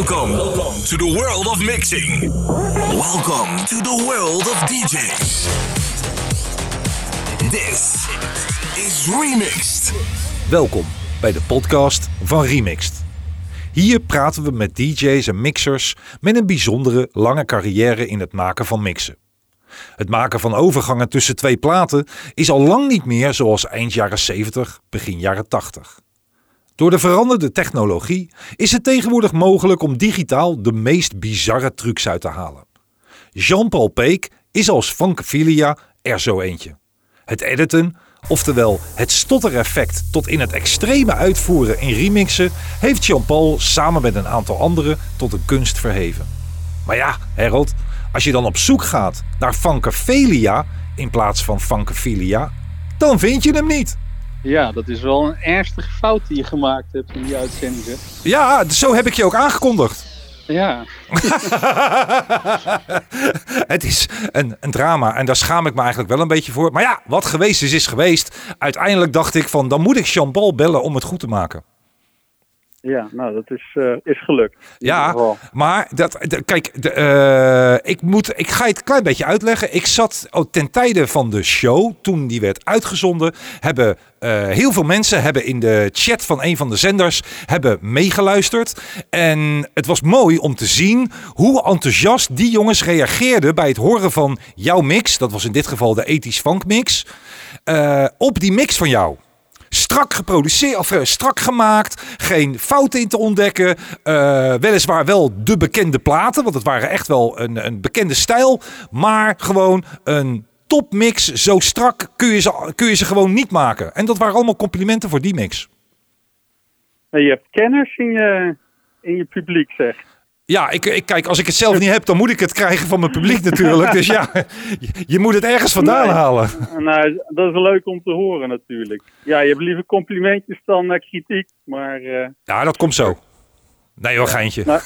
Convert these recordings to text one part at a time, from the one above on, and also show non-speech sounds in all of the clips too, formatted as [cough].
Welcome to the world of mixing. Welcome to the world of DJs. This is Remixed. Welkom bij de podcast van Remixed. Hier praten we met DJ's en mixers met een bijzondere lange carrière in het maken van mixen. Het maken van overgangen tussen twee platen is al lang niet meer zoals eind jaren 70, begin jaren 80. Door de veranderde technologie is het tegenwoordig mogelijk om digitaal de meest bizarre trucs uit te halen. Jean-Paul Peek is als Funkophilia er zo eentje. Het editen, oftewel het stottereffect tot in het extreme uitvoeren in remixen, heeft Jean-Paul samen met een aantal anderen tot een kunst verheven. Maar ja, Harold, als je dan op zoek gaat naar Funkophilia in plaats van Funkophilia, dan vind je hem niet. Ja, dat is wel een ernstige fout die je gemaakt hebt in die uitzending. hè? Ja, zo heb ik je ook aangekondigd. Ja, [laughs] Het is een, een drama en daar schaam ik me eigenlijk wel een beetje voor. Maar ja, wat geweest is, is geweest. Uiteindelijk dacht ik van, dan moet ik Jean-Paul bellen om het goed te maken. Ja nou dat is, eh, is gelukt. Ja, maar dat, kijk, de, eh, ik, moet, ik ga je het een klein beetje uitleggen. Ik zat oh, ten tijde van de show, toen die werd uitgezonden, hebben eh, heel veel mensen hebben in de chat van een van de zenders hebben meegeluisterd. En het was mooi om te zien hoe enthousiast die jongens reageerden bij het horen van jouw mix. Dat was in dit geval de ethisch funk mix. op die mix van jou strak geproduceerd of eh, strak gemaakt, geen fouten in te ontdekken. eh, weliswaar wel de bekende platen, want het waren echt wel een, een bekende stijl, maar gewoon een topmix. Zo strak kun je, ze, kun je ze gewoon niet maken. En dat waren allemaal complimenten voor die mix. Je hebt kenners in je, in je publiek, zeg. Ja, ik, ik, kijk, als ik het zelf niet heb, dan moet ik het krijgen van mijn publiek natuurlijk. Dus ja, je, moet het ergens vandaan Nee. halen. Nou, dat is leuk om te horen natuurlijk. Ja, je hebt liever complimentjes dan eh, kritiek, maar... eh, Ja, dat komt zo. Nee hoor, geintje. nou,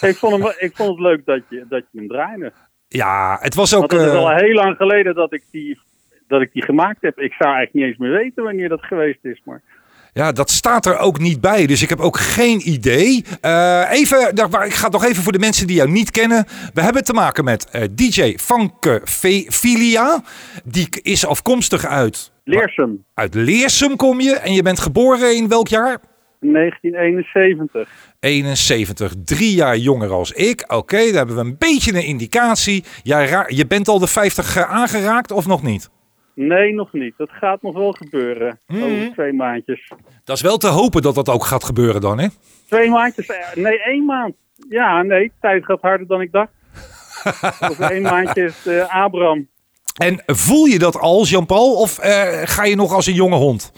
ik, vond hem, ik vond het leuk dat je, dat je hem draaide. Ja, het was ook... Want het is eh, al heel lang geleden dat ik, die, dat ik die gemaakt heb. Ik zou eigenlijk niet eens meer weten wanneer dat geweest is, maar... Ja, dat staat er ook niet bij. Dus ik heb ook geen idee. Eh, even, nou, ik ga nog even voor de mensen die jou niet kennen. We hebben te maken met eh, DJ Fanke Filia. Die is afkomstig uit, Leersum, uit Leersum kom je. En je bent geboren in welk jaar? 1971. 71, drie jaar jonger als ik. Oké, daar hebben we een beetje een indicatie. Jij je bent al de 50 eh, aangeraakt of nog niet? Nee, nog niet. Dat gaat nog wel gebeuren. Mhm. Over twee maandjes. Dat is wel te hopen dat dat ook gaat gebeuren dan, hè? Twee maandjes? eh, Nee, één maand. Ja, nee, tijd gaat harder dan ik dacht. [laughs] Over één maandje is eh, Abraham. En voel je dat al, Jean-Paul? Of eh, ga je nog als een jonge hond?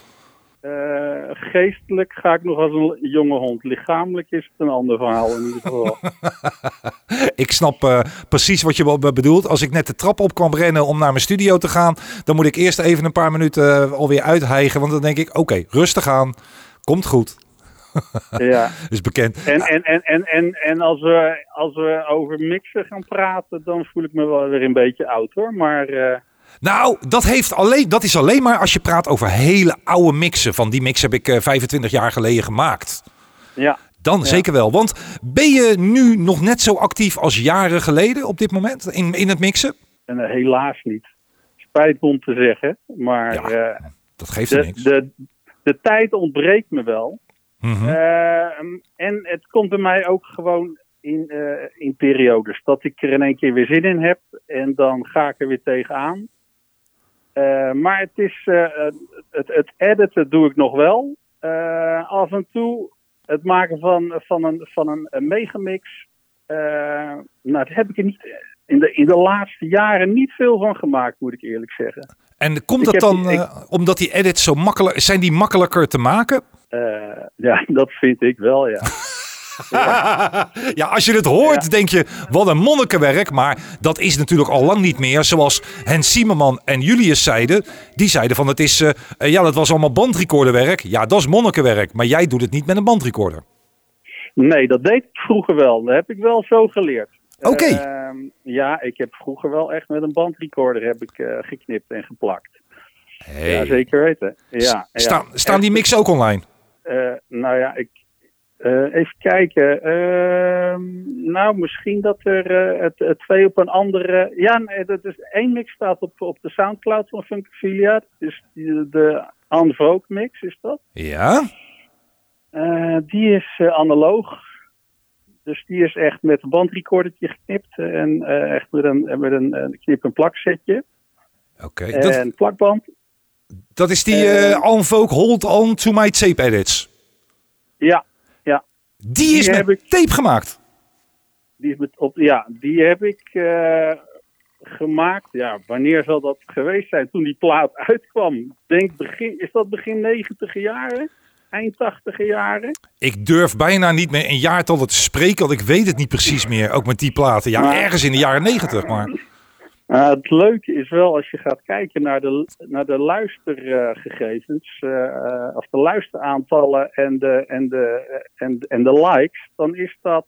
Eh, geestelijk ga ik nog als een jonge hond. Lichamelijk is het een ander verhaal in ieder geval. [laughs] Ik snap eh, precies wat je bedoelt. Als ik net de trap op kwam rennen om naar mijn studio te gaan, dan moet ik eerst even een paar minuten eh, alweer uithijgen. Want dan denk ik, oké, rustig aan. Komt goed. [laughs] ja. Is bekend. En, en, en, en, en, en als, we, als we over mixen gaan praten, dan voel ik me wel weer een beetje oud hoor. Maar Nou, dat, heeft alleen, dat is alleen maar als je praat over hele oude mixen. Van die mix heb ik eh, 25 jaar geleden gemaakt. ja, Dan zeker wel. Want ben je nu nog net zo actief als jaren geleden op dit moment in, in het mixen? en, eh, helaas niet. Spijt om te zeggen. Maar Ja, eh, Dat geeft er de, niks. de, de tijd ontbreekt me wel. Mhm. En het komt bij mij ook gewoon in, eh, in periodes. Dat ik er in één keer weer zin in heb. En dan ga ik er weer tegenaan. Eh, maar het is. eh, het, het editen doe ik nog wel. Eh, af en toe het maken van, van een, van een, een megamix. nou, daar heb ik er niet, in, de, in de laatste jaren niet veel van gemaakt, moet ik eerlijk zeggen. En komt dat dan die- ik- omdat die edits zo makkelijk zijn? Die makkelijker te maken? Ja, [laughs] dat vind ik wel, ja. [laughs] [laughs] ja, als je het hoort, denk je wat een monnikenwerk. Maar dat is natuurlijk al lang niet meer. Zoals Hens Siemerman en Julius zeiden. Die zeiden van het is, eh, eh, ja, dat was allemaal bandrecorderwerk. Ja, dat is monnikenwerk. Maar jij doet het niet met een bandrecorder. Nee, dat deed ik vroeger wel. Dat heb ik wel zo geleerd. Oké. Ehm, ja, ik heb vroeger wel echt met een bandrecorder heb ik, eh, geknipt en geplakt. Ja, zeker weten. Ja, Staan, ja. staan die mixen ook online? Nou ja, ik, Eh, even kijken. Ehm, nou, misschien dat er eh, het, het twee op een andere. Ja, nee, dat is één mix staat op, op de Soundcloud van Funkophilia. Dus de Unvogue mix is dat. Ja? Eh, die is analoog. Dus die is echt met een bandrecordertje geknipt. En echt met een, met een, knip- en plaksetje. Oké. Dat, En plakband. dat is die Unvogue Hold On To My Tape Edits. Ja. Die is Die met heb ik- tape gemaakt. Die, is met, op, ja, die heb ik eh, gemaakt. Ja, wanneer zal dat geweest zijn? Toen die plaat uitkwam. Denk begin, is dat begin 90 jaren? Eind 80 jaren? Ik durf bijna niet meer een jaartallen te spreken, want ik weet het niet precies meer. Ook met die platen. Ja, ergens in de jaren negentig, maar... Nou, het leuke is wel als je gaat kijken naar de, naar de luistergegevens, eh, of de luisteraantallen en de, en, de, en, en de likes, dan is dat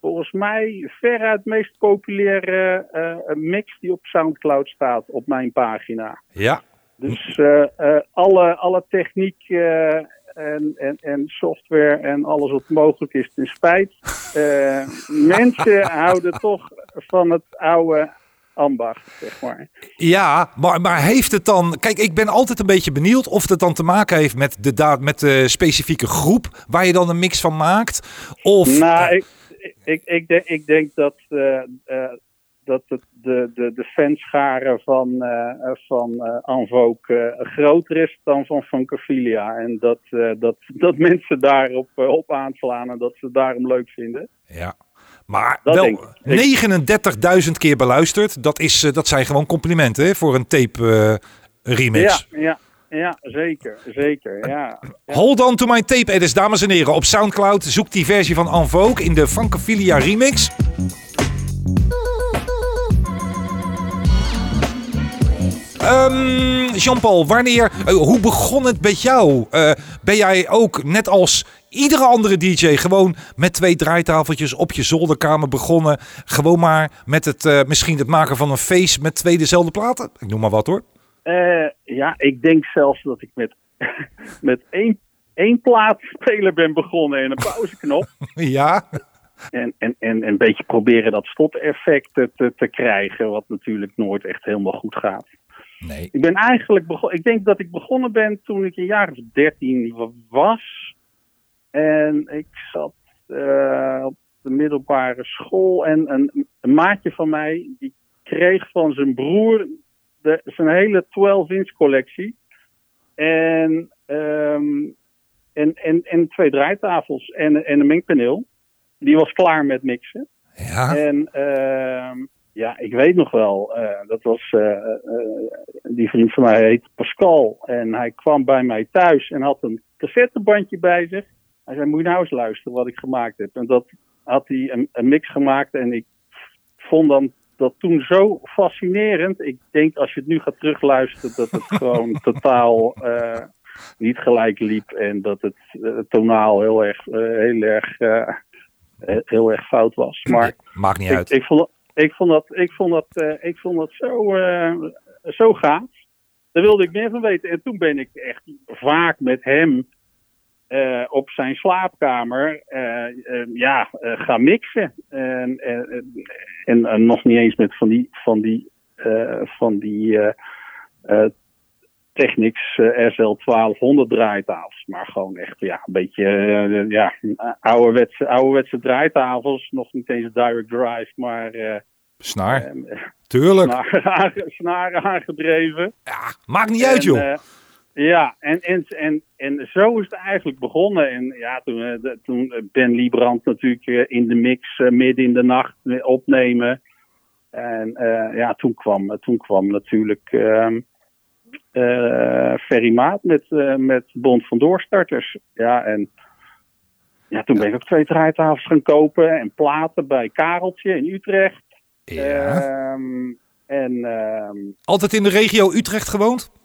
volgens mij veruit de meest populaire eh, mix die op Soundcloud staat op mijn pagina. Ja, Dus eh, eh, alle, alle techniek eh, en, en, en software en alles wat mogelijk is ten spijt. Eh, [laughs] mensen houden toch van het oude ambacht, zeg maar. ja maar, maar heeft het dan... Kijk, ik ben altijd een beetje benieuwd of het dan te maken heeft met de, daad, met de specifieke groep waar je dan een mix van maakt. Of... Nou, ik, ik, ik, denk, ik denk dat, eh, eh, dat het, de, de, de fanscharen van, eh van groter is dan van Funkophilia. En dat, dat, [laughs] dat mensen daarop op aanslaan en dat ze het daarom leuk vinden. Ja. Maar Dat wel denk ik. 39.000 keer beluisterd. Dat, is, eh, dat zijn gewoon complimenten hè, voor een tape eh, remix. Ja, ja, ja, zeker. Zeker, ja. Hold on to my tape edits, dames en heren. Op Soundcloud zoek die versie van Anvoke in de Francophilia remix. Ehm, Jean-Paul, wanneer, eh, hoe begon het met jou? Eh, ben jij ook, net als iedere andere DJ, gewoon met twee draaitafeltjes op je zolderkamer begonnen? Gewoon maar met het, eh, misschien het maken van een face met twee dezelfde platen? Ik noem maar wat hoor. Eh, ja, ik denk zelfs dat ik met, [laughs] met één, één plaatspeler ben begonnen en een pauzeknop. [laughs] ja, En, en, en een beetje proberen dat stop-effect te, te, krijgen, wat natuurlijk nooit echt helemaal goed gaat. nee. Ik ben eigenlijk begonnen, ik denk dat ik begonnen ben toen ik een jaar of dertien wa- was. En ik zat eh, op de middelbare school en een, een maatje van mij, die kreeg van zijn broer de, zijn hele 12-inch collectie. En, ehm, en, en, en twee draaitafels en, en een mengpaneel. Die was klaar met mixen. Ja, En ehm, ja, ik weet nog wel, eh, dat was, eh, die vriend van mij heet Pascal. En hij kwam bij mij thuis en had een cassettebandje bij zich. Hij zei, moet je nou eens luisteren wat ik gemaakt heb. En dat had hij een, een mix gemaakt en ik vond dan dat toen zo fascinerend. Ik denk als je het nu gaat terugluisteren dat het gewoon [laughs] totaal eh, niet gelijk liep. En dat het eh, tonaal heel erg, eh, heel erg, heel erg fout was. Maar maakt niet ik, uit. ik, vond, dat- ik vond dat, ik vond dat, ik vond dat zo, zo gaaf. Daar wilde ik meer van weten. En toen ben ik echt vaak met hem eh, op zijn slaapkamer eh, eh, ja, gaan mixen. En, en, nog niet eens met van die, van die, van die Technics eh, SL 1200 draaitafels. Maar gewoon echt ja, een beetje ja, ouderwetse, ouderwetse draaitafels. Nog niet eens direct drive, maar Snaar, tuurlijk. snaren [laughs] aangedreven. Ja, maakt niet uit joh. Eh, ja, en, en, en, en zo is het eigenlijk begonnen. En ja, toen, eh, toen Ben Liebrand natuurlijk eh, in de mix eh, midden in de nacht eh, opnemen. En eh, ja, toen kwam, toen kwam natuurlijk eh, Ferry Maat met, eh, met Bond van Doorstarters. Ja, en ja, toen ben ik ook twee draaitafels gaan kopen en platen bij Kareltje in Utrecht. ja. Ehm, en ehm, Altijd in de regio Utrecht gewoond?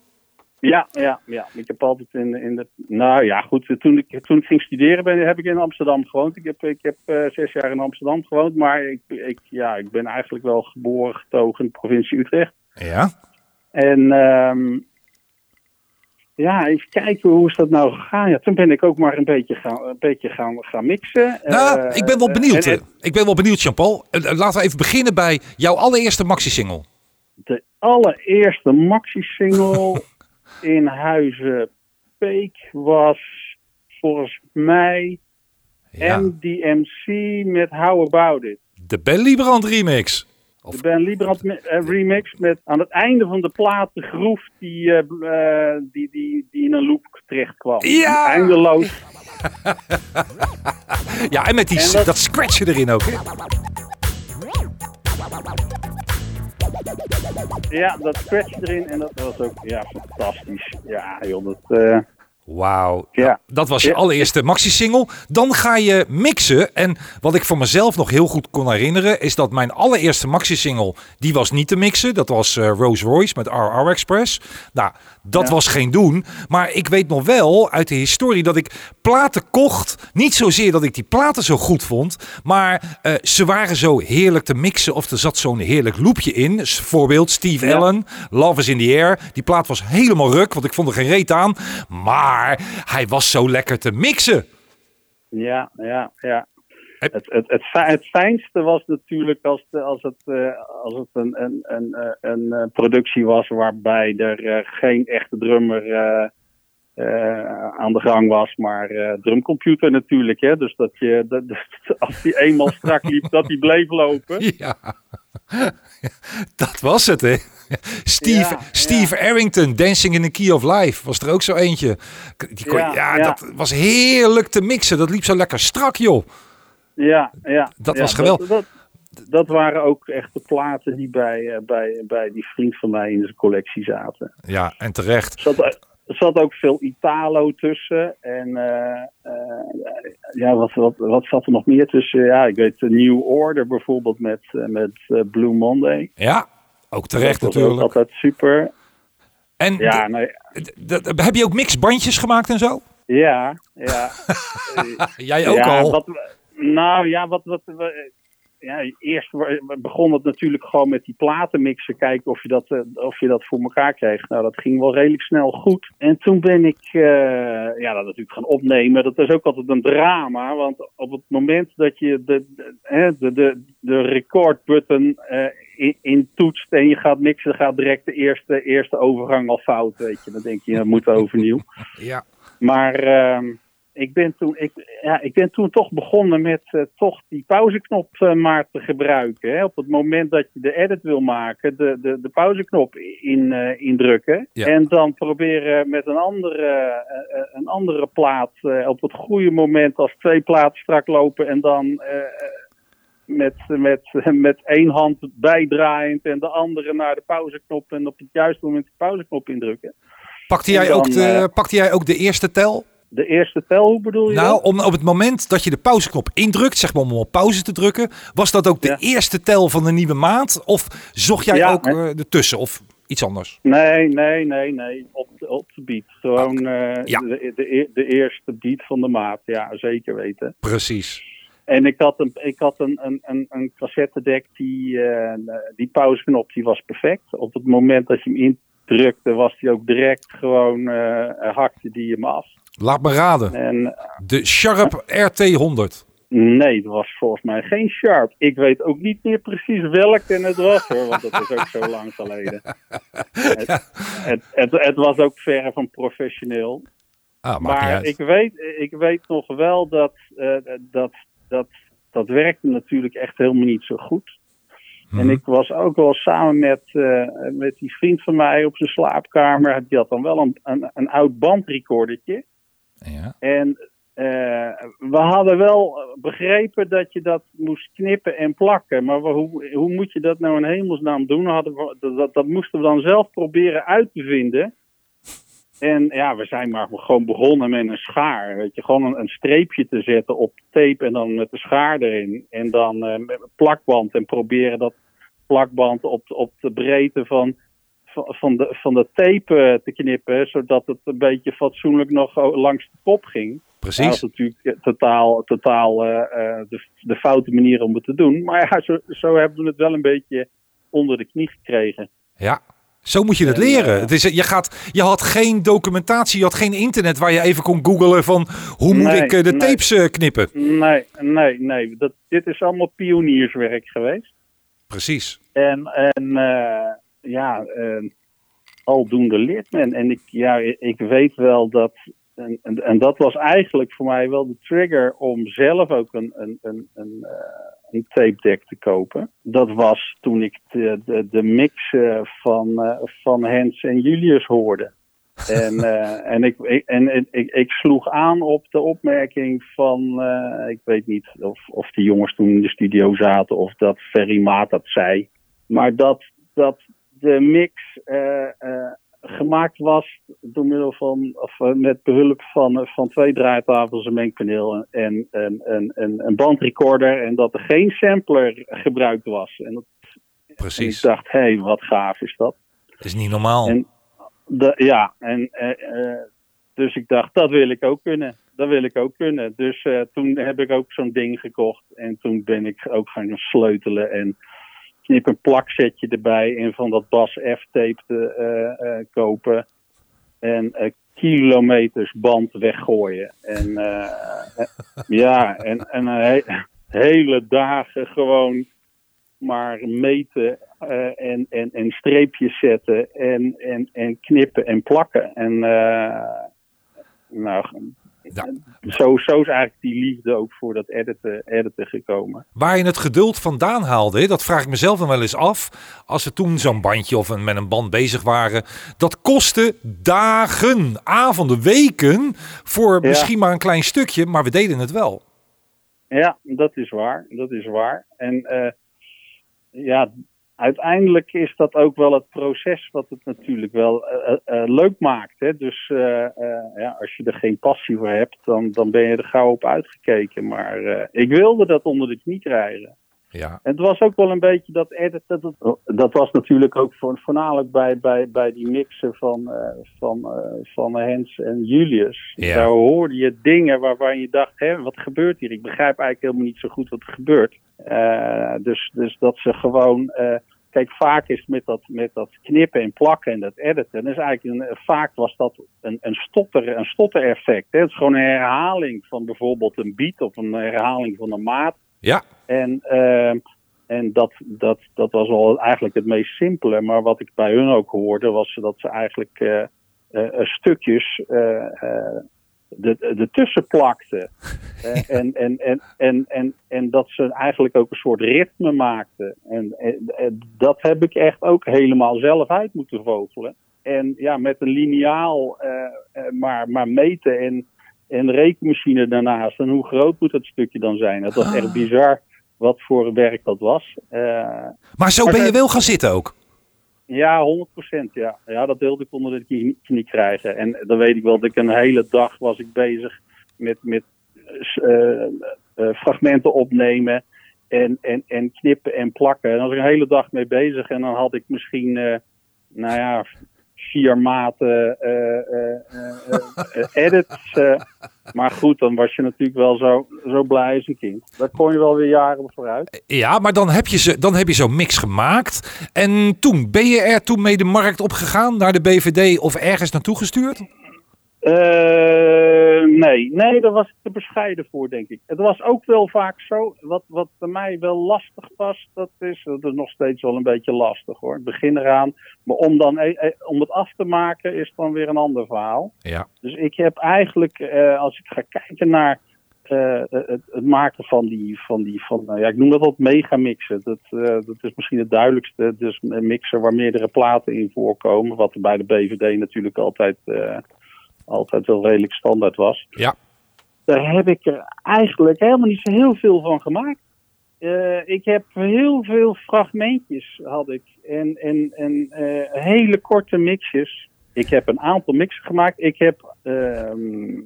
Ja, ja, ja. Ik heb altijd in, in de. Nou ja, goed. Toen ik, toen ik ging studeren ben, heb ik in Amsterdam gewoond. Ik heb, ik heb eh, zes jaar in Amsterdam gewoond. Maar ik, ik, ja, ik ben eigenlijk wel geboren, getogen in de provincie Utrecht. Ja. En, ehm, ja, even kijken hoe is dat nou gegaan. Ja, toen ben ik ook maar een beetje gaan, een beetje gaan, gaan mixen. Nou, Eh, ik ben wel eh, benieuwd. en- ik ben wel benieuwd, Jean-Paul. Laten we even beginnen bij jouw allereerste maxi-single. de allereerste maxi-single in Huizen Peek was volgens mij Ja, MDMC met How About It. de Ben Liebrand remix. Of- De Ben Liebrand me- eh, remix met aan het einde van de plaat de groef die, eh, eh, die, die, die in een loop terecht kwam. Ja! Eindeloos. [laughs] Ja, en met die, En dat... dat- scratchen erin ook. Hè? Ja, dat scratch erin en dat was ook ja, fantastisch. Ja, joh, dat... eh, Wauw. Ja. Dat was je allereerste maxi-single. Dan ga je mixen. En wat ik voor mezelf nog heel goed kon herinneren... is dat mijn allereerste maxi-single... die was niet te mixen. Dat was eh, Rolls Royce met RR Express. Nou, dat Ja. was geen doen. Maar ik weet nog wel uit de historie... dat ik platen kocht. Niet zozeer dat ik die platen zo goed vond... maar eh, ze waren zo heerlijk te mixen... of er zat zo'n heerlijk loopje in. Dus Voorbeeld Steve Ja. Allen, Love is in the Air. Die plaat was helemaal ruk... want ik vond er geen reet aan. Maar hij was zo lekker te mixen. Ja, ja, ja. Het, het, het, fi- het fijnste was natuurlijk als, de, als het, eh, als het een, een, een, eh, een, eh, productie was waarbij er geen echte drummer aan de gang was, maar drumcomputer natuurlijk. Hè? Dus dat je, dat, [laughs] dat- als die eenmaal strak liep, dat die bleef lopen. [laughs] Ja, [laughs] dat was het, hè? Steve, Ja, Steve Arrington, Dancing in the Key of Life, was er ook zo eentje. Die kon- ja. dat was heerlijk te mixen. Dat liep zo lekker strak, joh. Ja, ja. Dat ja, was geweldig. Dat, dat, dat waren ook echt de platen die bij, eh, bij, bij die vriend van mij in zijn collectie zaten. Ja, en terecht. Er zat, er zat ook veel Italo tussen. En eh, eh, ja, wat, wat, wat zat er nog meer tussen? Ja, ik weet de New Order bijvoorbeeld met, met Blue Monday. Ja, ook terecht dat natuurlijk. altijd super. En Ja, d- heb je ook mixbandjes gemaakt en zo? ja, ja. [laughs] Jij ook ja, al? Wat, nou ja, wat, wat, wat- ja, eerst begon het natuurlijk gewoon met die platen mixen. Kijken of je, dat, eh, of je dat voor elkaar kreeg. Nou, dat ging wel redelijk snel goed. En toen ben ik eh, ja, dat natuurlijk gaan opnemen. Dat is ook altijd een drama. Want op het moment dat je de, de, de, de, de record button eh, in, in toetst en je gaat mixen, gaat direct de eerste, eerste overgang al fout. Weet je. Dan denk je, dat moet overnieuw. Ja. Maar ehm, ik, ben toen, ik, ja, ik ben toen toch begonnen met eh, toch die pauzeknop eh, maar te gebruiken. Hè. Op het moment dat je de edit wil maken, de, de, de pauzeknop in, eh, indrukken. Ja. En dan proberen met een andere, een andere plaat op het goede moment als twee platen strak lopen en dan... met, met, [laughs] met één hand bijdraaiend en de andere naar de pauzeknop en op het juiste moment de pauzeknop indrukken. Pakte jij, dan, ook de, pakte jij ook de eerste tel? De eerste tel, hoe bedoel je Nou, dat? om, op het moment dat je de pauzeknop indrukt, zeg maar om op pauze te drukken, was dat ook de Ja. eerste tel van de nieuwe maand? Of zocht jij Ja, ook hè. eh, ertussen of iets anders? Nee, nee, nee, nee. Op, de- op de beat. Gewoon eh, Ja. de, de, de eerste beat van de maat. Ja, zeker weten. Precies. En ik had een, ik had een, een, een, een cassettedek, die, eh, die pauzeknop die was perfect. Op het moment dat je hem indrukte, was die ook direct gewoon, eh hakte die hem af. Laat me raden. En De Sharp RT100. nee, het was volgens mij geen Sharp. Ik weet ook niet meer precies welke het was hoor, want dat is ook zo [laughs] lang geleden. Het, het, het, het was ook verre van professioneel. Ah, Maar ik weet, ik weet nog wel dat, eh, dat, dat dat werkte natuurlijk echt helemaal niet zo goed. Mhm. En ik was ook wel samen met, eh, met die vriend van mij op zijn slaapkamer. Die had dan wel een, een, een oud bandrecordertje. Ja. En eh, we hadden wel begrepen dat je dat moest knippen en plakken. Maar hoe, hoe moet je dat nou in hemelsnaam doen? Hadden we, dat, dat moesten we dan zelf proberen uit te vinden. En ja, we zijn maar gewoon begonnen met een schaar. Weet je, gewoon een, een streepje te zetten op tape en dan met de schaar erin. En dan eh, met plakband en proberen dat plakband op, op de breedte van, van, de, van de tape eh, te knippen. Zodat het een beetje fatsoenlijk nog o- langs de kop ging. Nou, dat Precies. is natuurlijk eh, totaal, totaal de, de foute manier om het te doen. Maar ja, zo, zo hebben we het wel een beetje onder de knie gekregen. Ja. Zo moet je het En, leren. het is, je, gaat, je had geen documentatie, je had geen internet waar je even kon googlen van hoe moet Nee, ik eh, de nee. tapes eh, knippen. Nee, nee, nee. Dat, dit is allemaal pionierswerk geweest. Precies. En, en eh, ja, eh, aldoende leert men. En ik, ja, ik weet wel dat. En, en, en dat was eigenlijk voor mij wel de trigger om zelf ook een, een, een, een, eh, een tape deck te kopen. Dat was toen ik de, de, de mix eh, van, eh, van Hens en Julius hoorde. [laughs] En, en, ik, ik, en, en ik, ik sloeg aan op de opmerking van, ik weet niet of, of die jongens toen in de studio zaten of dat Ferry Maat dat zei. Maar dat, dat de mix gemaakt was door middel van, of eh, met behulp van, eh, van twee draaitafels, een mengpaneel en een, een, een, een bandrecorder. En dat er geen sampler gebruikt was. En, dat, en ik Precies. dacht, hé, hey, wat gaaf is dat. Dat is niet normaal. En- De, ja, en eh, dus ik dacht, dat wil ik ook kunnen. Dat wil ik ook kunnen. Dus toen heb ik ook zo'n ding gekocht. En toen ben ik ook gaan sleutelen en knip een plaksetje erbij en van dat Bas F-tape te eh, eh, kopen. En eh, kilometers band weggooien. En ja, en, en hele dagen gewoon maar meten en, en, en streepjes zetten en, en, en knippen en plakken. En nou, Ja. zo, zo is eigenlijk die liefde ook voor dat editen, editen gekomen. Waar je het geduld vandaan haalde, dat vraag ik mezelf dan wel eens af. Als we toen zo'n bandje of een, met een band bezig waren. Dat kostte dagen, avonden, weken voor Ja. misschien maar een klein stukje. Maar we deden het wel. Ja, dat is waar. Dat is waar. En eh, ja, uiteindelijk is dat ook wel het proces wat het natuurlijk wel eh, eh, eh, leuk maakt. Hè? Dus ja, als je er geen passie voor hebt, dan, dan ben je er gauw op uitgekeken. Maar ik wilde dat onder de knie krijgen. Ja, En het was ook wel een beetje dat edit. Dat, dat, dat was natuurlijk ook voor, voornamelijk bij, bij, bij die mixen van, eh, van, eh, van Hens en Julius. Ja. Daar hoorde je dingen waarvan je dacht: hè, wat gebeurt hier? Ik begrijp eigenlijk helemaal niet zo goed wat er gebeurt. Eh, dus, dus dat ze gewoon. kijk, vaak is met dat, met dat knippen en plakken en dat editen. Dus eigenlijk een, vaak was dat een, een, stotter, een stottereffect. Hè? Het is gewoon een herhaling van bijvoorbeeld een beat of een herhaling van een maat. Ja, En, ehm, en dat, dat, dat was wel eigenlijk het meest simpele. Maar wat ik bij hun ook hoorde, was dat ze eigenlijk eh, eh, eh, stukjes de- ertussen plakten. Eh, [laughs] en, en, en, en, en, en dat ze eigenlijk ook een soort ritme maakten. En, en, en dat heb ik echt ook helemaal zelf uit moeten vogelen. En ja, met een liniaal maar, maar meten en, en rekenmachine daarnaast. En hoe groot moet dat stukje dan zijn? Het was echt bizar wat voor werk dat was. Eh, maar zo Maar ben je dat- wel gaan zitten ook. ja, 100% ja. Ja, dat wilde ik onder de knie, knie krijgen. En dan weet ik wel dat ik een hele dag was ik bezig met, met eh, eh, fragmenten opnemen en, en, en knippen en plakken. En daar was ik een hele dag mee bezig. En dan had ik misschien, eh, nou ja, vier maten eh, eh, eh, edits. maar goed, dan was je natuurlijk wel zo, zo blij als een kind. Daar kon je wel weer jaren vooruit. Ja, maar dan heb je, ze, dan heb je zo'n mix gemaakt. En toen, ben je er toen mee de markt op gegaan? Naar de BVD of ergens naartoe gestuurd? Eh, nee, nee, daar was ik te bescheiden voor, denk ik. Het was ook wel vaak zo, wat, wat bij mij wel lastig was, dat is, dat is nog steeds wel een beetje lastig hoor. Het begin eraan, maar om, dan, eh, eh, om het af te maken is dan weer een ander verhaal. Ja. Dus ik heb eigenlijk, eh, als ik ga kijken naar het, het maken van die, van die van, nou ja, ik noem dat wat megamixen. Dat, dat is misschien het duidelijkste. Dus een mixer waar meerdere platen in voorkomen, wat er bij de BVD natuurlijk altijd, altijd wel redelijk standaard was. Ja. Daar heb ik er eigenlijk helemaal niet zo heel veel van gemaakt. Eh, ik heb heel veel fragmentjes had ik en, en, en eh, hele korte mixjes. Ik heb een aantal mixen gemaakt. Ik heb ehm,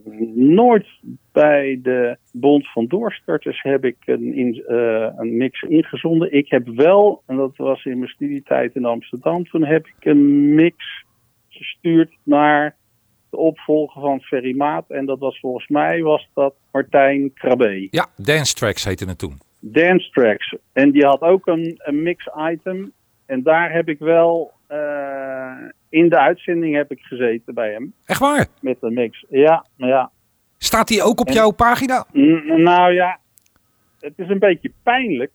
nooit bij de Bond van Doorstarters heb ik een, in, eh, een mix ingezonden. Ik heb wel, en dat was in mijn studietijd in Amsterdam, toen heb ik een mix gestuurd naar de opvolger van Ferry Maat. En dat was volgens mij was dat Martijn Krabbe. Ja, Dance Tracks heette het toen. Dance Tracks. En die had ook een, een mix item. En daar heb ik wel eh, in de uitzending heb ik gezeten bij hem Echt waar? met de mix. Ja, ja. Staat die ook op En- jouw pagina? Nou ja, het is een beetje pijnlijk.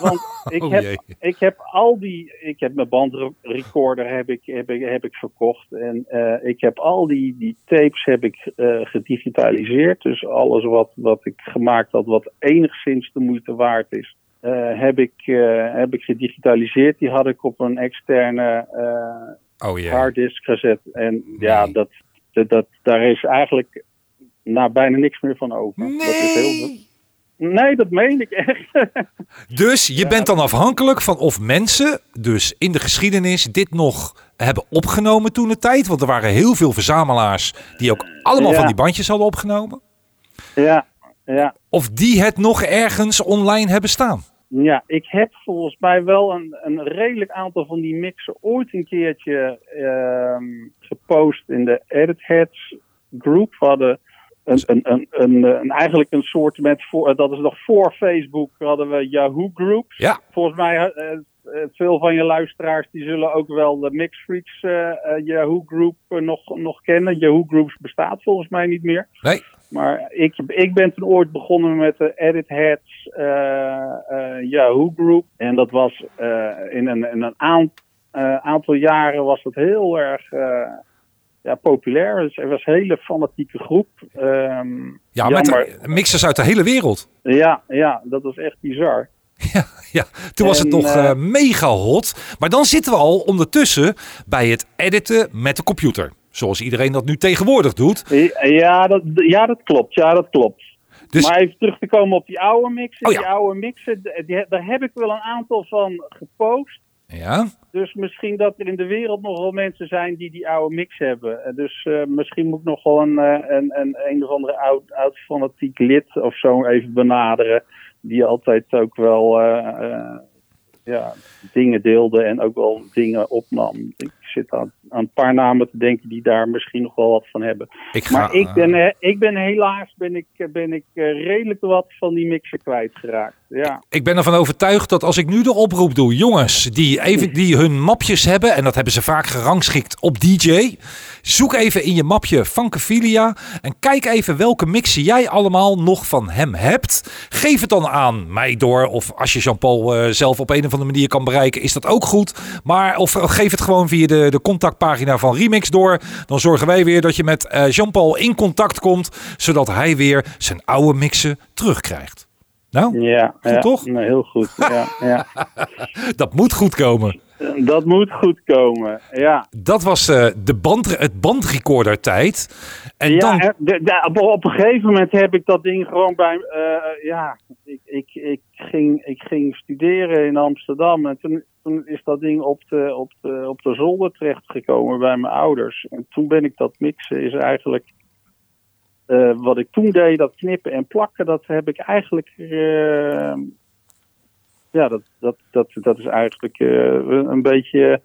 Want ik, Oh heb, jee. ik heb al die. Ik heb mijn bandrecorder heb ik, heb ik, heb ik verkocht. En eh, ik heb al die, die tapes heb ik eh, gedigitaliseerd. Dus alles wat, wat ik gemaakt had, wat enigszins de moeite waard is. eh, heb, ik, eh, heb ik gedigitaliseerd. Die had ik op een externe eh, Oh harddisk gezet. En ja, Nee. dat, dat, dat, daar is eigenlijk nou, bijna niks meer van over. Dat is heel, Nee. dat meen ik echt. [laughs] Dus je bent dan afhankelijk van of mensen, dus in de geschiedenis, dit nog hebben opgenomen toen de tijd. Want er waren heel veel verzamelaars die ook allemaal Ja. van die bandjes hadden opgenomen. ja, ja. Of die het nog ergens online hebben staan. Ja, ik heb volgens mij wel een, een redelijk aantal van die mixen ooit een keertje ehm, gepost in de Edit Heads group. We hadden een, een, een, een, eigenlijk een soort met voor, dat is nog voor Facebook, hadden we Yahoo groups. Ja. Volgens mij, eh, eh, veel van je luisteraars die zullen ook wel de Mix Freaks eh, eh, Yahoo group eh, nog, nog kennen. Yahoo groups bestaat volgens mij niet meer. Nee. Maar ik, ik ben toen ooit begonnen met de Edit Heads eh, eh, Yahoo Group. En dat was eh, in een, in een aan- eh, aantal jaren was dat heel erg eh, ja, populair. Dus er was een hele fanatieke groep. Ehm, Ja, jammer. met mixers uit de hele wereld. Ja, ja, dat was echt bizar. [laughs] Ja, ja. toen was het nog eh, eh, mega hot. Maar dan zitten we al ondertussen bij het editen met de computer. Zoals iedereen dat nu tegenwoordig doet. Ja, dat, ja, dat klopt. Ja, dat klopt. Dus Maar even terug te komen op die oude mixen. Oh ja. Die oude mixen, die, daar heb ik wel een aantal van gepost. Ja, Dus misschien dat er in de wereld nog wel mensen zijn die die oude mix hebben. Dus eh, misschien moet ik nog wel een, eh, een, een, een of andere oud, oud fanatiek lid of zo even benaderen. Die altijd ook wel eh, ja, dingen deelde en ook wel dingen opnam. Zit aan, aan een paar namen te denken die daar misschien nog wel wat van hebben. ik ga. Maar ik ben, eh, ik ben helaas ben ik, eh, ben ik eh, redelijk wat van die mixen kwijtgeraakt. Ja. Ik ben ervan overtuigd dat als ik nu de oproep doe, jongens die, even, die hun mapjes hebben, en dat hebben ze vaak gerangschikt op DJ, zoek even in je mapje Funkophilia en kijk even welke mixen jij allemaal nog van hem hebt. Geef het dan aan mij door, of als je Jean-Paul eh, zelf op een of andere manier kan bereiken, is dat ook goed. Maar of geef het gewoon via de, de contactpagina van Remix door. Dan zorgen wij weer dat je met eh, Jean-Paul in contact komt, zodat hij weer zijn oude mixen terugkrijgt. Nou, Ja, Goed ja, toch? nou, heel goed. Ja, ja. [laughs] dat moet goed komen. Dat moet goed komen. Ja, Dat was eh, de band, het bandrecorder tijd. En ja dan, de- de- op, een gegeven moment heb ik dat ding gewoon bij. eh, ja, ik, ik, ik, ging, ik ging studeren in Amsterdam. En toen, toen is dat ding op de, op, de, op de zolder terechtgekomen bij mijn ouders. En toen ben ik dat mixen, is eigenlijk. eh, wat ik toen deed, dat knippen en plakken, dat heb ik eigenlijk. Ja, dat, dat, dat, dat is eigenlijk eh, een beetje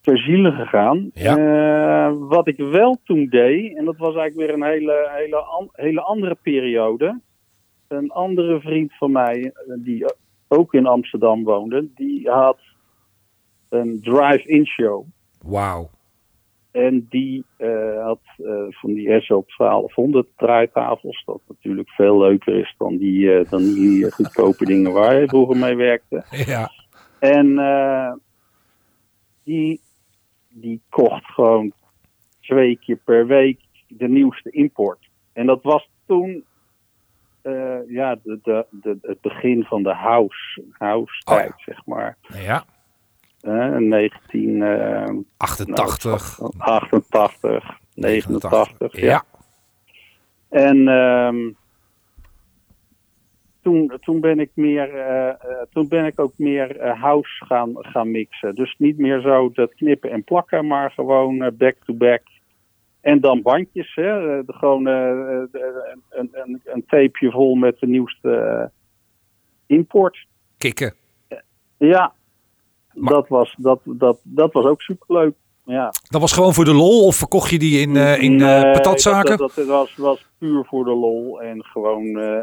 ter ziele gegaan. Ja. Eh, wat ik wel toen deed, en dat was eigenlijk weer een hele, hele, an- hele andere periode. Een andere vriend van mij, eh, die ook in Amsterdam woonde, die had een drive-in show. wauw. En die eh, had eh, van die SO 1200 draaitafels, dat natuurlijk veel leuker is dan die, eh, dan die goedkope dingen waar hij vroeger mee werkte. Ja. En die, die kocht gewoon twee keer per week de nieuwste import. En dat was toen ja, de, de, de, het begin van de house, house Oh ja. tijd, zeg maar. ja, Eh 19, eh, 88, 88, 89. ja. Ja. En ehm, toen, toen, ben ik meer, eh, eh, toen ben ik ook meer eh, house gaan, gaan mixen. Dus niet meer zo dat knippen en plakken, maar gewoon back-to-back. En dan bandjes, hè? de, gewoon de- een, een, een tapeje vol met de nieuwste import. Kikken. Ja, Maar- dat, was, dat, dat, dat was ook superleuk. Ja. Dat was gewoon voor de lol of verkocht je die in, eh, in eh, Nee, patatzaken? Dat, dat, dat was, was puur voor de lol en gewoon eh,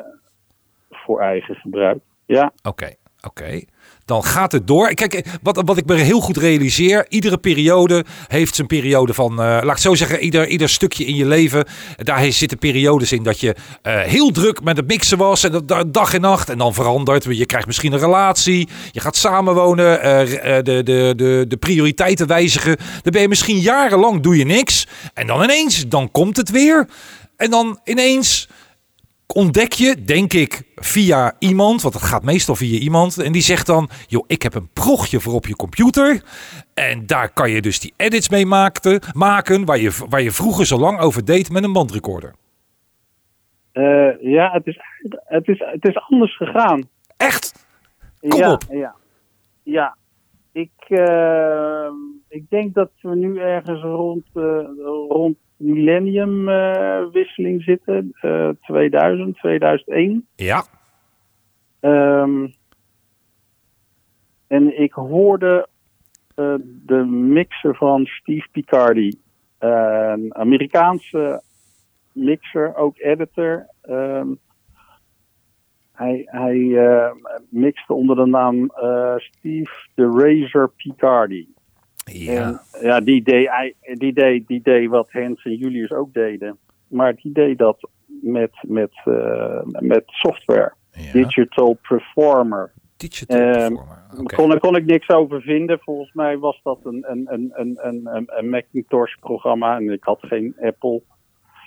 voor eigen gebruik. Ja, Oké, Oké. Dan gaat het door. Kijk, wat, wat ik me heel goed realiseer. Iedere periode heeft zijn periode van. eh, laat ik zo zeggen, ieder, ieder stukje in je leven. Daar zitten periodes in dat je eh, heel druk met het mixen was. En dat, dag en nacht. En dan verandert. Je krijgt misschien een relatie. Je gaat samenwonen. eh, de, de, de, de prioriteiten wijzigen. Dan ben je misschien jarenlang doe je niks. En dan ineens, dan komt het weer. En dan ineens ontdek je, denk ik, via iemand, want het gaat meestal via iemand, en die zegt dan, joh, ik heb een progje voor op je computer, en daar kan je dus die edits mee maken, maken waar, je, waar je vroeger zo lang over deed met een bandrecorder. Eh, ja, het is, het, is, het is anders gegaan. Echt? Kom ja, op. Ja, ja. Ik, eh, ik denk dat we nu ergens rond, eh, rond millenniumwisseling zitten. eh 2000, 2001. Ja. Ehm, en ik hoorde eh, de mixer van Steve Picardi. eh, een Amerikaanse mixer, ook editor. Ehm, hij hij eh, mixte onder de naam eh, Steve the Razor Picardi. Ja. En, ja, die deed, die, deed, die deed wat Hans en Julius ook deden. Maar die deed dat met, met, eh, met software. ja. Digital Performer. Digital Ehm, performer. Oké. Kon, kon ik niks over vinden. Volgens mij was dat een, een, een, een, een, een, een Macintosh-programma. En ik had geen Apple.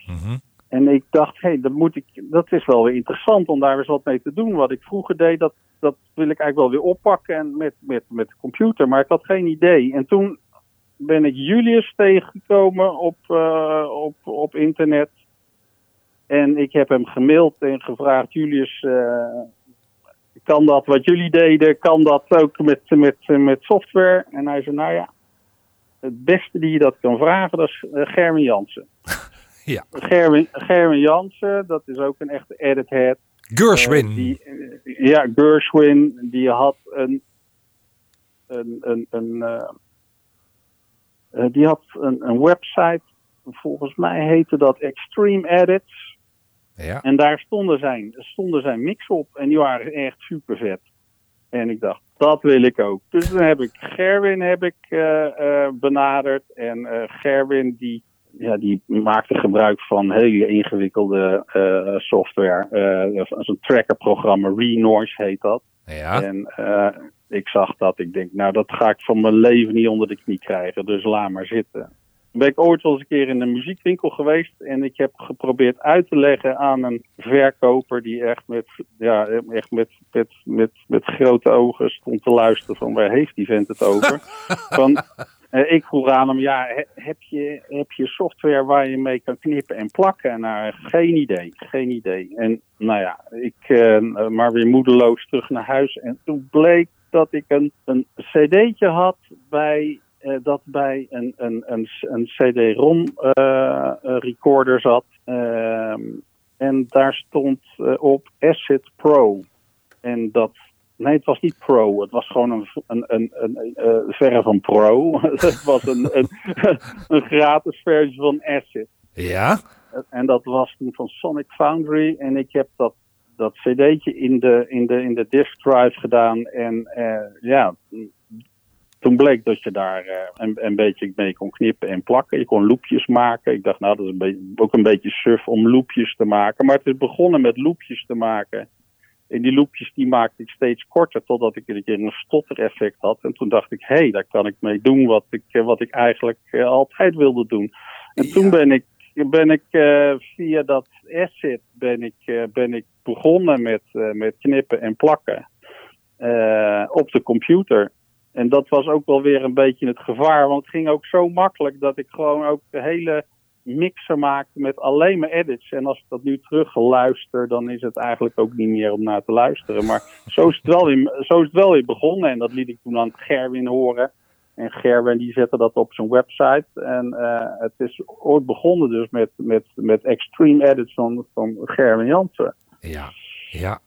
Mhm. En ik dacht, hé, dat, moet ik, dat is wel weer interessant om daar eens wat mee te doen. Wat ik vroeger deed, dat, dat wil ik eigenlijk wel weer oppakken en met, met, met de computer. Maar ik had geen idee. En toen ben ik Julius tegengekomen op, eh, op, op internet. En ik heb hem gemaild en gevraagd, Julius, eh, kan dat wat jullie deden, kan dat ook met, met, met software? En hij zei, nou ja, het beste die je dat kan vragen, dat is Germen Jansen. Ja. Gerwin, Gerwin Jansen, dat is ook een echte edit head. Gershwin. Eh, die, ja, Gershwin, die had een. een, een, een eh, eh, die had een, een website, volgens mij heette dat Extreme Edits. ja. En daar stonden zijn, stonden zijn mix op en die waren echt super vet. En ik dacht, dat wil ik ook. Dus dan heb ik Gerwin heb ik, benaderd. En Gerwin die, ja, die maakte gebruik van hele ingewikkelde eh, software. eh als een trackerprogramma, Renoise heet dat. Ja. En eh, ik zag dat. Ik denk, nou dat ga ik van mijn leven niet onder de knie krijgen. Dus laat maar zitten. Ben ik ooit wel eens een keer in een muziekwinkel geweest. En ik heb geprobeerd uit te leggen aan een verkoper die echt met, ja, echt met, met, met, met grote ogen stond te luisteren van waar heeft die vent het over. [laughs] van, eh, ik vroeg aan hem, ja, he- heb je, heb je software waar je mee kan knippen en plakken? Nou, geen idee, geen idee. En nou ja, ik eh, maar weer moedeloos terug naar huis. En toen bleek dat ik een, een cd'tje had bij, dat bij een, een, een, een cd-rom recorder zat. Ehm, en daar stond op Acid Pro. En dat Nee, het was niet Pro. Het was gewoon een, een, een, een, eh, verre van Pro. [laughs] het was een, een, [laughs] een gratis versie van Acid. Ja. En dat was toen van Sonic Foundry. En ik heb dat, dat cd'tje in de, in, de, in de disk drive gedaan. En eh, ja, toen bleek dat je daar eh, een, een beetje mee kon knippen en plakken. Je kon loopjes maken. Ik dacht, nou, dat is een beetje, ook een beetje suf om loopjes te maken. Maar het is begonnen met loopjes te maken. En die loopjes die maakte ik steeds korter, totdat ik een keer een stottereffect had. En toen dacht ik, hé, hey, daar kan ik mee doen wat ik, eh, wat ik eigenlijk eh, altijd wilde doen. En Ja. toen ben ik, ben ik eh, via dat asset ben ik, ben ik begonnen met, met knippen en plakken op de computer. En dat was ook wel weer een beetje het gevaar, want het ging ook zo makkelijk dat ik gewoon ook de hele mixer maakte met alleen maar edits. En als ik dat nu terugluister, dan is het eigenlijk ook niet meer om naar te luisteren. Maar zo is het wel weer, zo is het wel begonnen. En dat liet ik toen aan Gerwin horen. En Gerwin die zette dat op zijn website. En eh, het is ooit begonnen dus met, met, met extreme edits van, van Gerwin Jansen. Ja. Ja.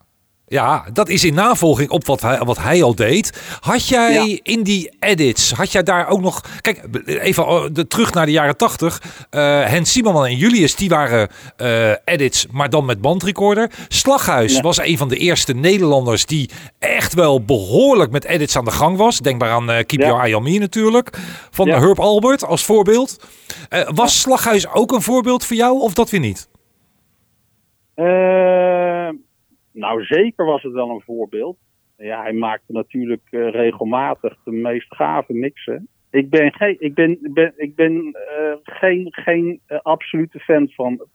Ja, dat is in navolging op wat hij, wat hij al deed. Had jij in die edits, had jij daar ook nog... Kijk, even oh, de, terug naar de jaren tachtig. Uh, Hens Simonman en Julius, die waren uh, edits, maar dan met bandrecorder. Slaghuis was een van de eerste Nederlanders die echt wel behoorlijk met edits aan de gang was. Denkbaar aan uh, Keep ja. Your Eye On Me natuurlijk. Van Herb Albert als voorbeeld. was Slaghuis ook een voorbeeld voor jou of dat weer niet? Nou, zeker was het wel een voorbeeld. Ja, hij maakte natuurlijk uh, regelmatig de meest gave mixen. Ik ben, geen, ik ben, ben, ik ben uh, geen, geen uh, absolute fan van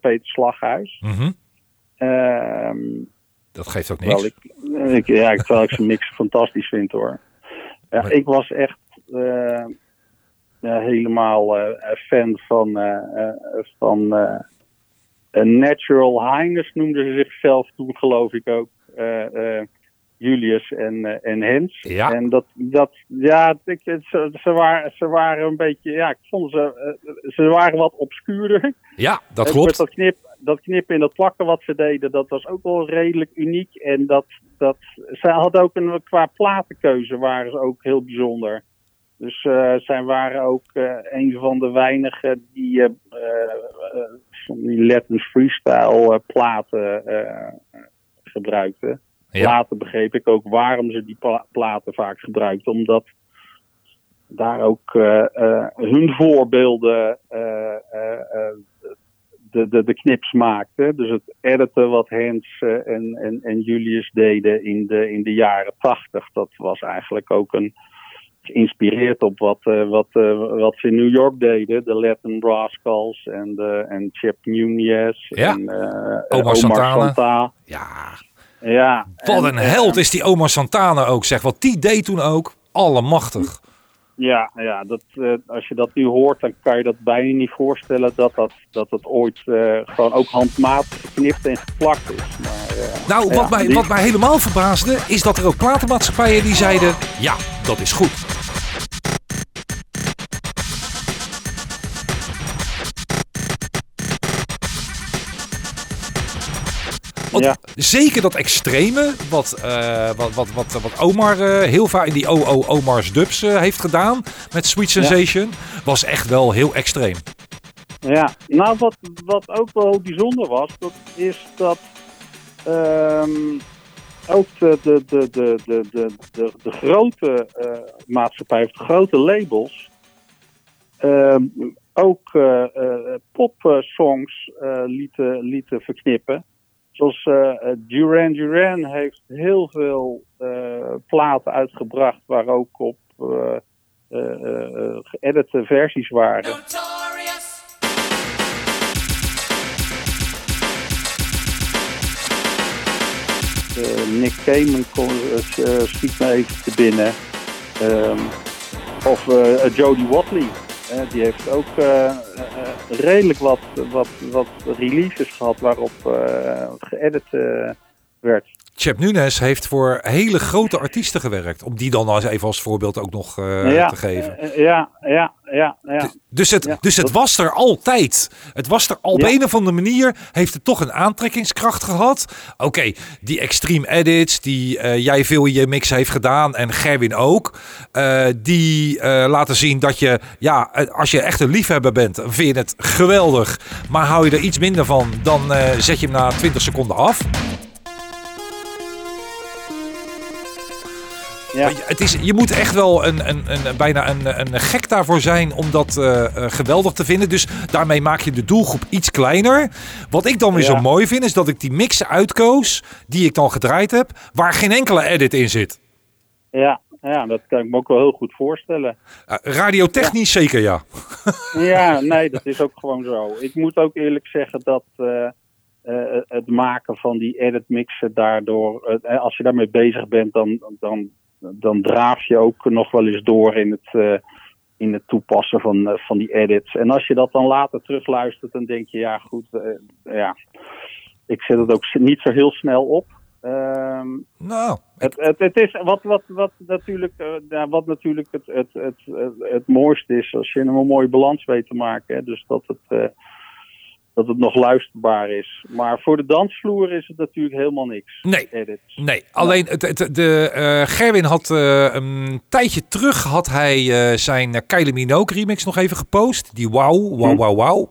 Peter Slaghuis. Mm -hmm. dat geeft ook niks. Ik, ik, ja, terwijl ik zijn mix [laughs] fantastisch vind hoor. Ja, maar... Ik was echt helemaal fan van, van Natural Highness noemden ze zichzelf toen, geloof ik ook. Uh, Julius en, uh, en Hens. Ja. En dat, dat ja, ik, ze, ze, waren, ze waren een beetje, ja, ik vond ze, ze waren wat obscuurder. Ja, dat klopt. Dat, knip, dat knippen en dat plakken wat ze deden, dat was ook wel redelijk uniek. En dat, dat, ze hadden ook een, qua platenkeuze waren ze ook heel bijzonder. Dus uh, zij waren ook uh, een van de weinigen die uh, die Latin freestyle platen gebruikten. Ja. Later begreep ik ook waarom ze die platen vaak gebruikten. Omdat daar ook hun voorbeelden de, de, de knips maakten. Dus het editen wat Hens en, en, en Julius deden in de, in de jaren tachtig. Dat was eigenlijk ook een geïnspireerd op wat, uh, wat, uh, wat ze in New York deden. De Latin Rascals en, de, en Chip Nunez. Ja. En, Omar, Santana. Ja. ja. Wat een held is die Omar Santana ook, zeg. Wat die deed toen ook. Allemachtig. Ja, ja dat, uh, als je dat nu hoort, dan kan je dat bijna niet voorstellen dat dat, dat het ooit uh, gewoon ook handmatig geknipt en geplakt is. Maar, uh, nou, wat, ja, mij, die... wat mij helemaal verbaasde, is dat er ook platenmaatschappijen die zeiden, ja, dat is goed. Want ja. zeker dat extreme, wat, uh, wat, wat, wat, wat Omar uh, heel vaak in die OO Omar's dubs uh, heeft gedaan met Sweet Sensation, ja. was echt wel heel extreem. Ja, nou wat, wat ook wel bijzonder was, dat is dat um, ook de, de, de, de, de, de, de, de grote maatschappij, of de grote labels, um, ook popsongs lieten, lieten verknippen. Zoals uh, Duran Duran heeft heel veel uh, platen uitgebracht waar ook op uh, geëdite versies waren. Nick Cayman schiet me even te binnen. Um, of Jodie Watley. Die heeft ook uh, uh, redelijk wat, wat, wat releases gehad waarop geëdit werd. Chip Nunes heeft voor hele grote artiesten gewerkt. Om die dan als even als voorbeeld ook nog uh, ja, te geven. ja, ja, ja. ja. Dus, het, ja, dus het was er altijd. Het was er al op een of andere manier. Heeft het toch een aantrekkingskracht gehad. Oké, okay, die extreme edits die uh, jij veel in je mix heeft gedaan. En Gerwin ook. Die laten zien dat je, ja, als je echt een liefhebber bent. Vind je het geweldig. Maar hou je er iets minder van. Dan zet je hem na 20 seconden af. Ja. Het is, je moet echt wel een, een, een, bijna een, een gek daarvoor zijn om dat uh, geweldig te vinden. Dus daarmee maak je de doelgroep iets kleiner. Wat ik dan weer ja. zo mooi vind, is dat ik die mixen uitkoos die ik dan gedraaid heb, waar geen enkele edit in zit. Ja, ja dat kan ik me ook wel heel goed voorstellen. Uh, radiotechnisch ja. zeker, ja. ja, nee, dat is ook gewoon zo. Ik moet ook eerlijk zeggen dat... Uh, het maken van die edit mixen daardoor, als je daarmee bezig bent, dan, dan dan draaf je ook nog wel eens door in het, uh, in het toepassen van, uh, van die edits. En als je dat dan later terugluistert, dan denk je, ja goed, uh, ja, ik zet het ook niet zo heel snel op. Um, nou, het, het, het, is wat, wat, wat natuurlijk, ja, wat natuurlijk het, het, het, het, het mooiste is, als je een mooie balans weet te maken. Hè? Dus dat het dat het nog luisterbaar is. Maar voor de dansvloer is het natuurlijk helemaal niks. Nee. Edits. Nee, alleen het, het- de, eh, Gerwin had eh, een tijdje terug had hij eh, zijn Kylie Minogue remix nog even gepost. Die wauw, wauw, wauw, wauw.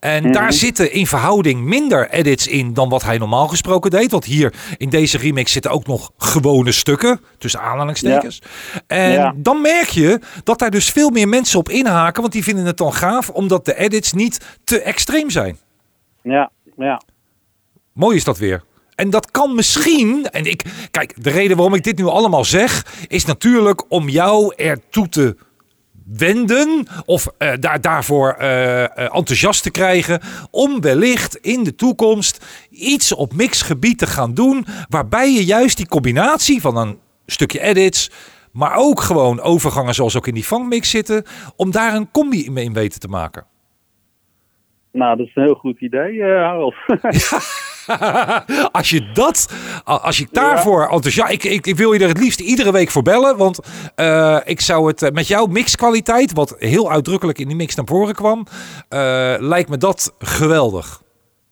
En Mhm. daar zitten in verhouding minder edits in dan wat hij normaal gesproken deed. Want hier in deze remix zitten ook nog gewone stukken, tussen aanhalingstekens. En Ja. dan merk je dat daar dus veel meer mensen op inhaken. Want die vinden het dan gaaf, omdat de edits niet te extreem zijn. Ja, ja. Mooi is dat weer. En dat kan misschien, en ik, kijk, de reden waarom ik dit nu allemaal zeg, is natuurlijk om jou ertoe te wenden of eh, daar, daarvoor eh, eh, enthousiast te krijgen om wellicht in de toekomst iets op mixgebied te gaan doen waarbij je juist die combinatie van een stukje edits, maar ook gewoon overgangen zoals ook in die vangmix zitten, om daar een combi in in weten te maken. Nou, dat is een heel goed idee, eh, Harold. [laughs] als je dat, als ik daarvoor enthousiast, ik, ik, ik wil je er het liefst iedere week voor bellen, want eh, ik zou het eh, met jouw mixkwaliteit, wat heel uitdrukkelijk in die mix naar voren kwam, lijkt me dat geweldig.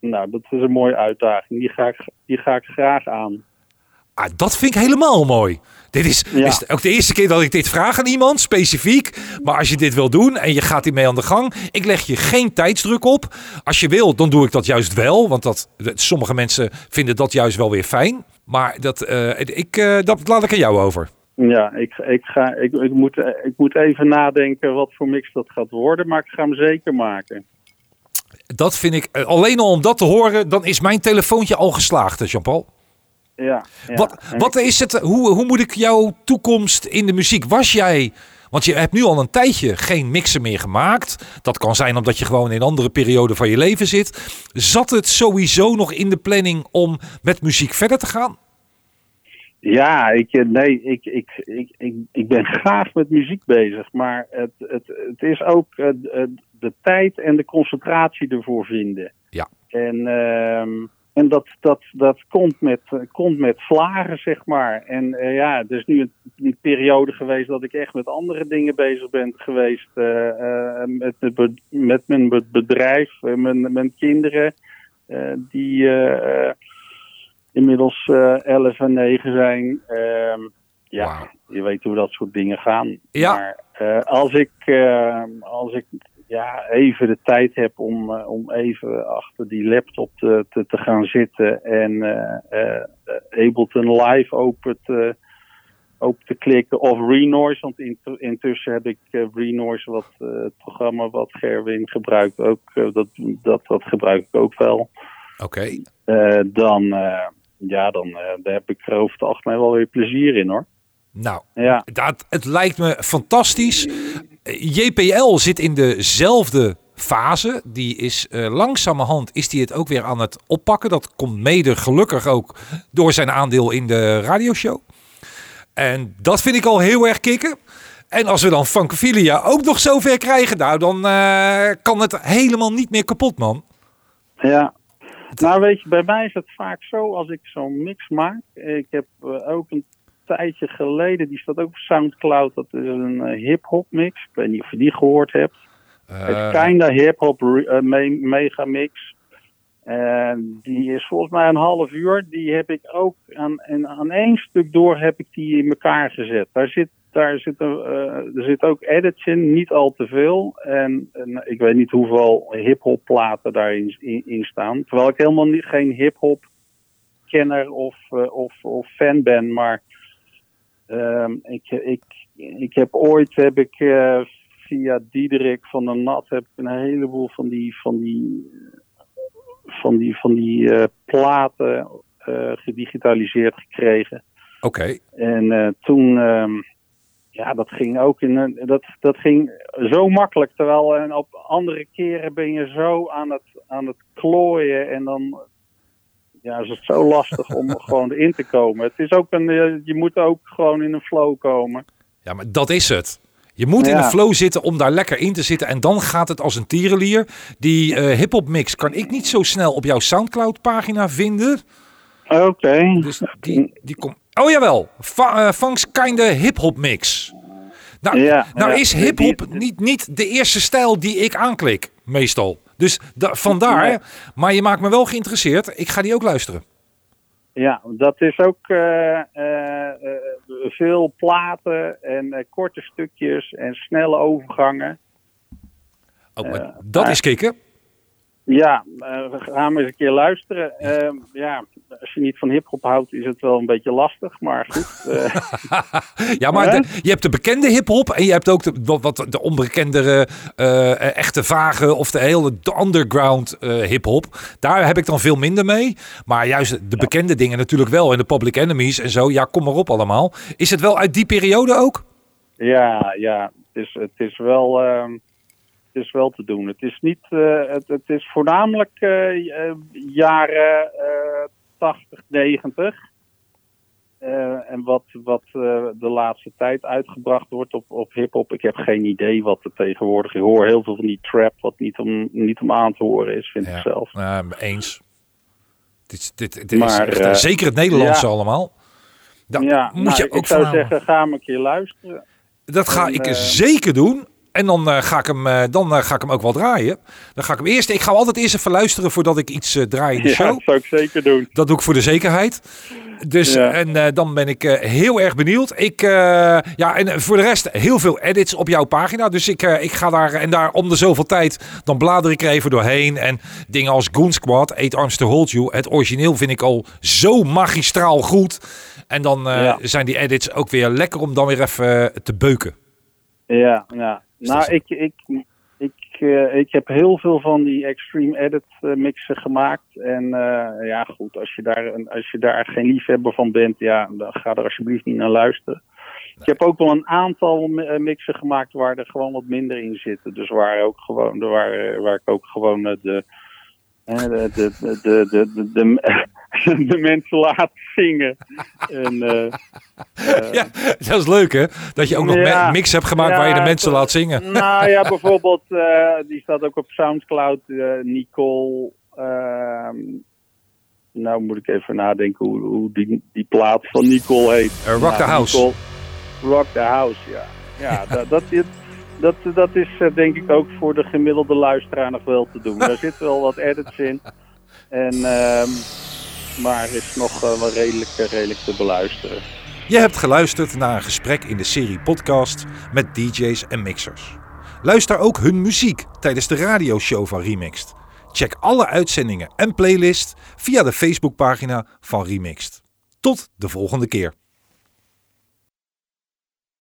nou, dat is een mooie uitdaging. Die ga ik, die ga ik graag aan. Ah, dat vind ik helemaal mooi. Dit is, Ja. is ook de eerste keer dat ik dit vraag aan iemand, specifiek. Maar als je dit wil doen en je gaat hiermee aan de gang, ik leg je geen tijdsdruk op. Als je wil, dan doe ik dat juist wel. Want dat, sommige mensen vinden dat juist wel weer fijn. Maar dat, eh, ik, eh, dat laat ik aan jou over. Ja, ik, ik, ga, ik, ik, moet, ik moet even nadenken wat voor mix dat gaat worden, maar ik ga hem zeker maken. Dat vind ik, eh, alleen al om dat te horen, dan is mijn telefoontje al geslaagd, Jean-Paul. Ja, ja. Wat, wat is het, hoe, hoe moet ik jouw toekomst in de muziek? Was jij, want je hebt nu al een tijdje geen mixen meer gemaakt. Dat kan zijn omdat je gewoon in een andere periode van je leven zit. Zat het sowieso nog in de planning om met muziek verder te gaan? Ja, ik, eh, nee, ik, ik, ik, ik, ik ben graag met muziek bezig, maar het, het, het is ook eh, de, de tijd en de concentratie ervoor vinden. Ja. En, ehm, en dat, dat, dat komt, met, komt met vlagen, zeg maar. En eh, ja, er is nu een, een periode geweest dat ik echt met andere dingen bezig ben geweest. eh, eh, met, met, met mijn be- bedrijf, mijn, mijn kinderen, die... inmiddels eh 11 en 9 zijn. Ehm, ja, je weet hoe dat soort dingen gaan. Ja. Maar als ik, als ik ja, even de tijd heb om, eh, om even achter die laptop te, te, te gaan zitten en eh, eh, Ableton Live open te, open te klikken of Renoise, want in, intussen heb ik Renoise, wat, het programma wat Gerwin gebruikt, ook, dat, dat, dat gebruik ik ook wel. Oké. Dan, ja, dan daar heb ik er over het algemeen wel weer plezier in hoor. Nou, Ja, dat, het lijkt me fantastisch. JPL zit in dezelfde fase. Die is eh, langzamerhand is die het ook weer aan het oppakken. Dat komt mede gelukkig ook door zijn aandeel in de radioshow. En dat vind ik al heel erg kicken. En als we dan Funkophilia ook nog zover krijgen, nou dan eh, kan het helemaal niet meer kapot, man. ja. Nou weet je, bij mij is het vaak zo als ik zo'n mix maak. Ik heb eh, ook een tijdje geleden, die staat ook op Soundcloud, dat is een eh, hip-hop mix. Ik weet niet of je die gehoord hebt. Eh, Het kinda hip-hop re- eh, me- megamix. En die is volgens mij een half uur. Die heb ik ook aan, en aan één stuk door heb ik die in elkaar gezet. Daar zit, daar zit, een, er zit ook edits in, niet al te veel. En, en ik weet niet hoeveel hip-hop platen daarin in, in staan. Terwijl ik helemaal niet, geen hip-hop kenner of, of, of fan ben. Maar ehm, ik, ik, ik heb ooit heb ik, eh, via Diederik van der Nat heb ik een heleboel van die, van die, van die, van die eh, platen eh, gedigitaliseerd gekregen. Oké. En toen, ehm, ja, dat ging ook in dat, dat ging zo makkelijk. Terwijl en op andere keren ben je zo aan het, aan het klooien en dan ja, is het zo lastig om [laughs] gewoon erin te komen. Het is ook een, eh, je moet ook gewoon in een flow komen. Ja, maar dat is het. Je moet in de flow zitten om daar lekker in te zitten. En dan gaat het als een tierenlier. Die eh hip-hop mix kan ik niet zo snel op jouw Soundcloud pagina vinden. Oké. Dus die, die komt. Oh jawel. Va, Funks Kinda hip-hop mix. Nou, Ja, nou ja. is hip-hop niet, niet de eerste stijl die ik aanklik, meestal. Dus da- vandaar. Maar je maakt me wel geïnteresseerd. Ik ga die ook luisteren. Ja, dat is ook eh, eh, veel platen en eh, korte stukjes en snelle overgangen. Oh, maar dat is kicken. Ja, eh, we gaan eens een keer luisteren. Eh, ja, als je niet van hip-hop houdt, is het wel een beetje lastig. Maar goed. eh, [laughs] Ja, maar de- je hebt de bekende hip-hop en je hebt ook de, wat, wat, de onbekendere, eh, echte vage of de hele de underground hip-hop. Daar heb ik dan veel minder mee. Maar juist de bekende dingen natuurlijk wel. En de Public Enemies en zo. Ja, kom maar op allemaal. Is het wel uit die periode ook? ja, ja, het is, het is wel. Is wel te doen. Het is niet. eh, het, het is voornamelijk eh, eh, jaren eh 80, 90. Eh, en wat, wat de laatste tijd uitgebracht wordt op, op hip-hop. Ik heb geen idee wat er tegenwoordig. Ik hoor heel veel van die trap, wat niet om, niet om aan te horen is, vind ik zelf. Eens. Dit, dit, dit is Maar, echt, zeker het Nederlandse ja. allemaal. Dat ja, moet nou, je ik ook zou verhalen. zeggen, ga hem een keer luisteren. Dat ga En, ik zeker doen. En dan, eh, ga ik hem, eh, dan eh, ga ik hem ook wel draaien. Dan ga ik hem eerst. Ik ga altijd eerst even luisteren voordat ik iets draai in de Ja, show. dat zou ik zeker doen. Dat doe ik voor de zekerheid. Dus Ja. en dan ben ik heel erg benieuwd. Ik, ja, en voor de rest heel veel edits op jouw pagina. Dus ik, ik ga daar en daar om de zoveel tijd. Dan blader ik er even doorheen. En dingen als Goon Squad, Eight Arms to Hold You. Het origineel vind ik al zo magistraal goed. En dan Ja. zijn die edits ook weer lekker om dan weer even te beuken. Ja, ja. Is Nou, ik, ik, ik, eh, ik heb heel veel van die extreme edit eh, mixen gemaakt. En eh, ja, goed, als je, daar, een- als je daar geen liefhebber van bent, ja, dan ga er alsjeblieft niet naar luisteren. Ik heb ook wel een aantal mi- mixen gemaakt waar er gewoon wat minder in zitten. Dus waar, ook gewoon, waar, waar ik ook gewoon de, de, de, de, de, de, de, de [laughs] mensen laat zingen. En, eh, eh, Ja, dat is leuk hè. Dat je ook nog Ja. mix hebt gemaakt Ja, waar je de mensen laat zingen. Nou ja, [laughs] bijvoorbeeld, eh, die staat ook op Soundcloud, Nicole. ehm, nou moet ik even nadenken hoe, hoe die, die plaat van Nicole heet. Rock Nou, the House. Nicole- Rock the House, ja. Ja, dat, dat, is- dat, dat is eh, denk ik ook voor de gemiddelde luisteraar nog wel te doen. Daar [laughs] zit wel wat edits in. En, ehm, maar is nog eh, wel redelijk, eh, redelijk te beluisteren. Je hebt geluisterd naar een gesprek in de serie podcast met DJ's en mixers. Luister ook hun muziek tijdens de radioshow van Remixed. Check alle uitzendingen en playlist via de Facebookpagina van Remixed. Tot de volgende keer.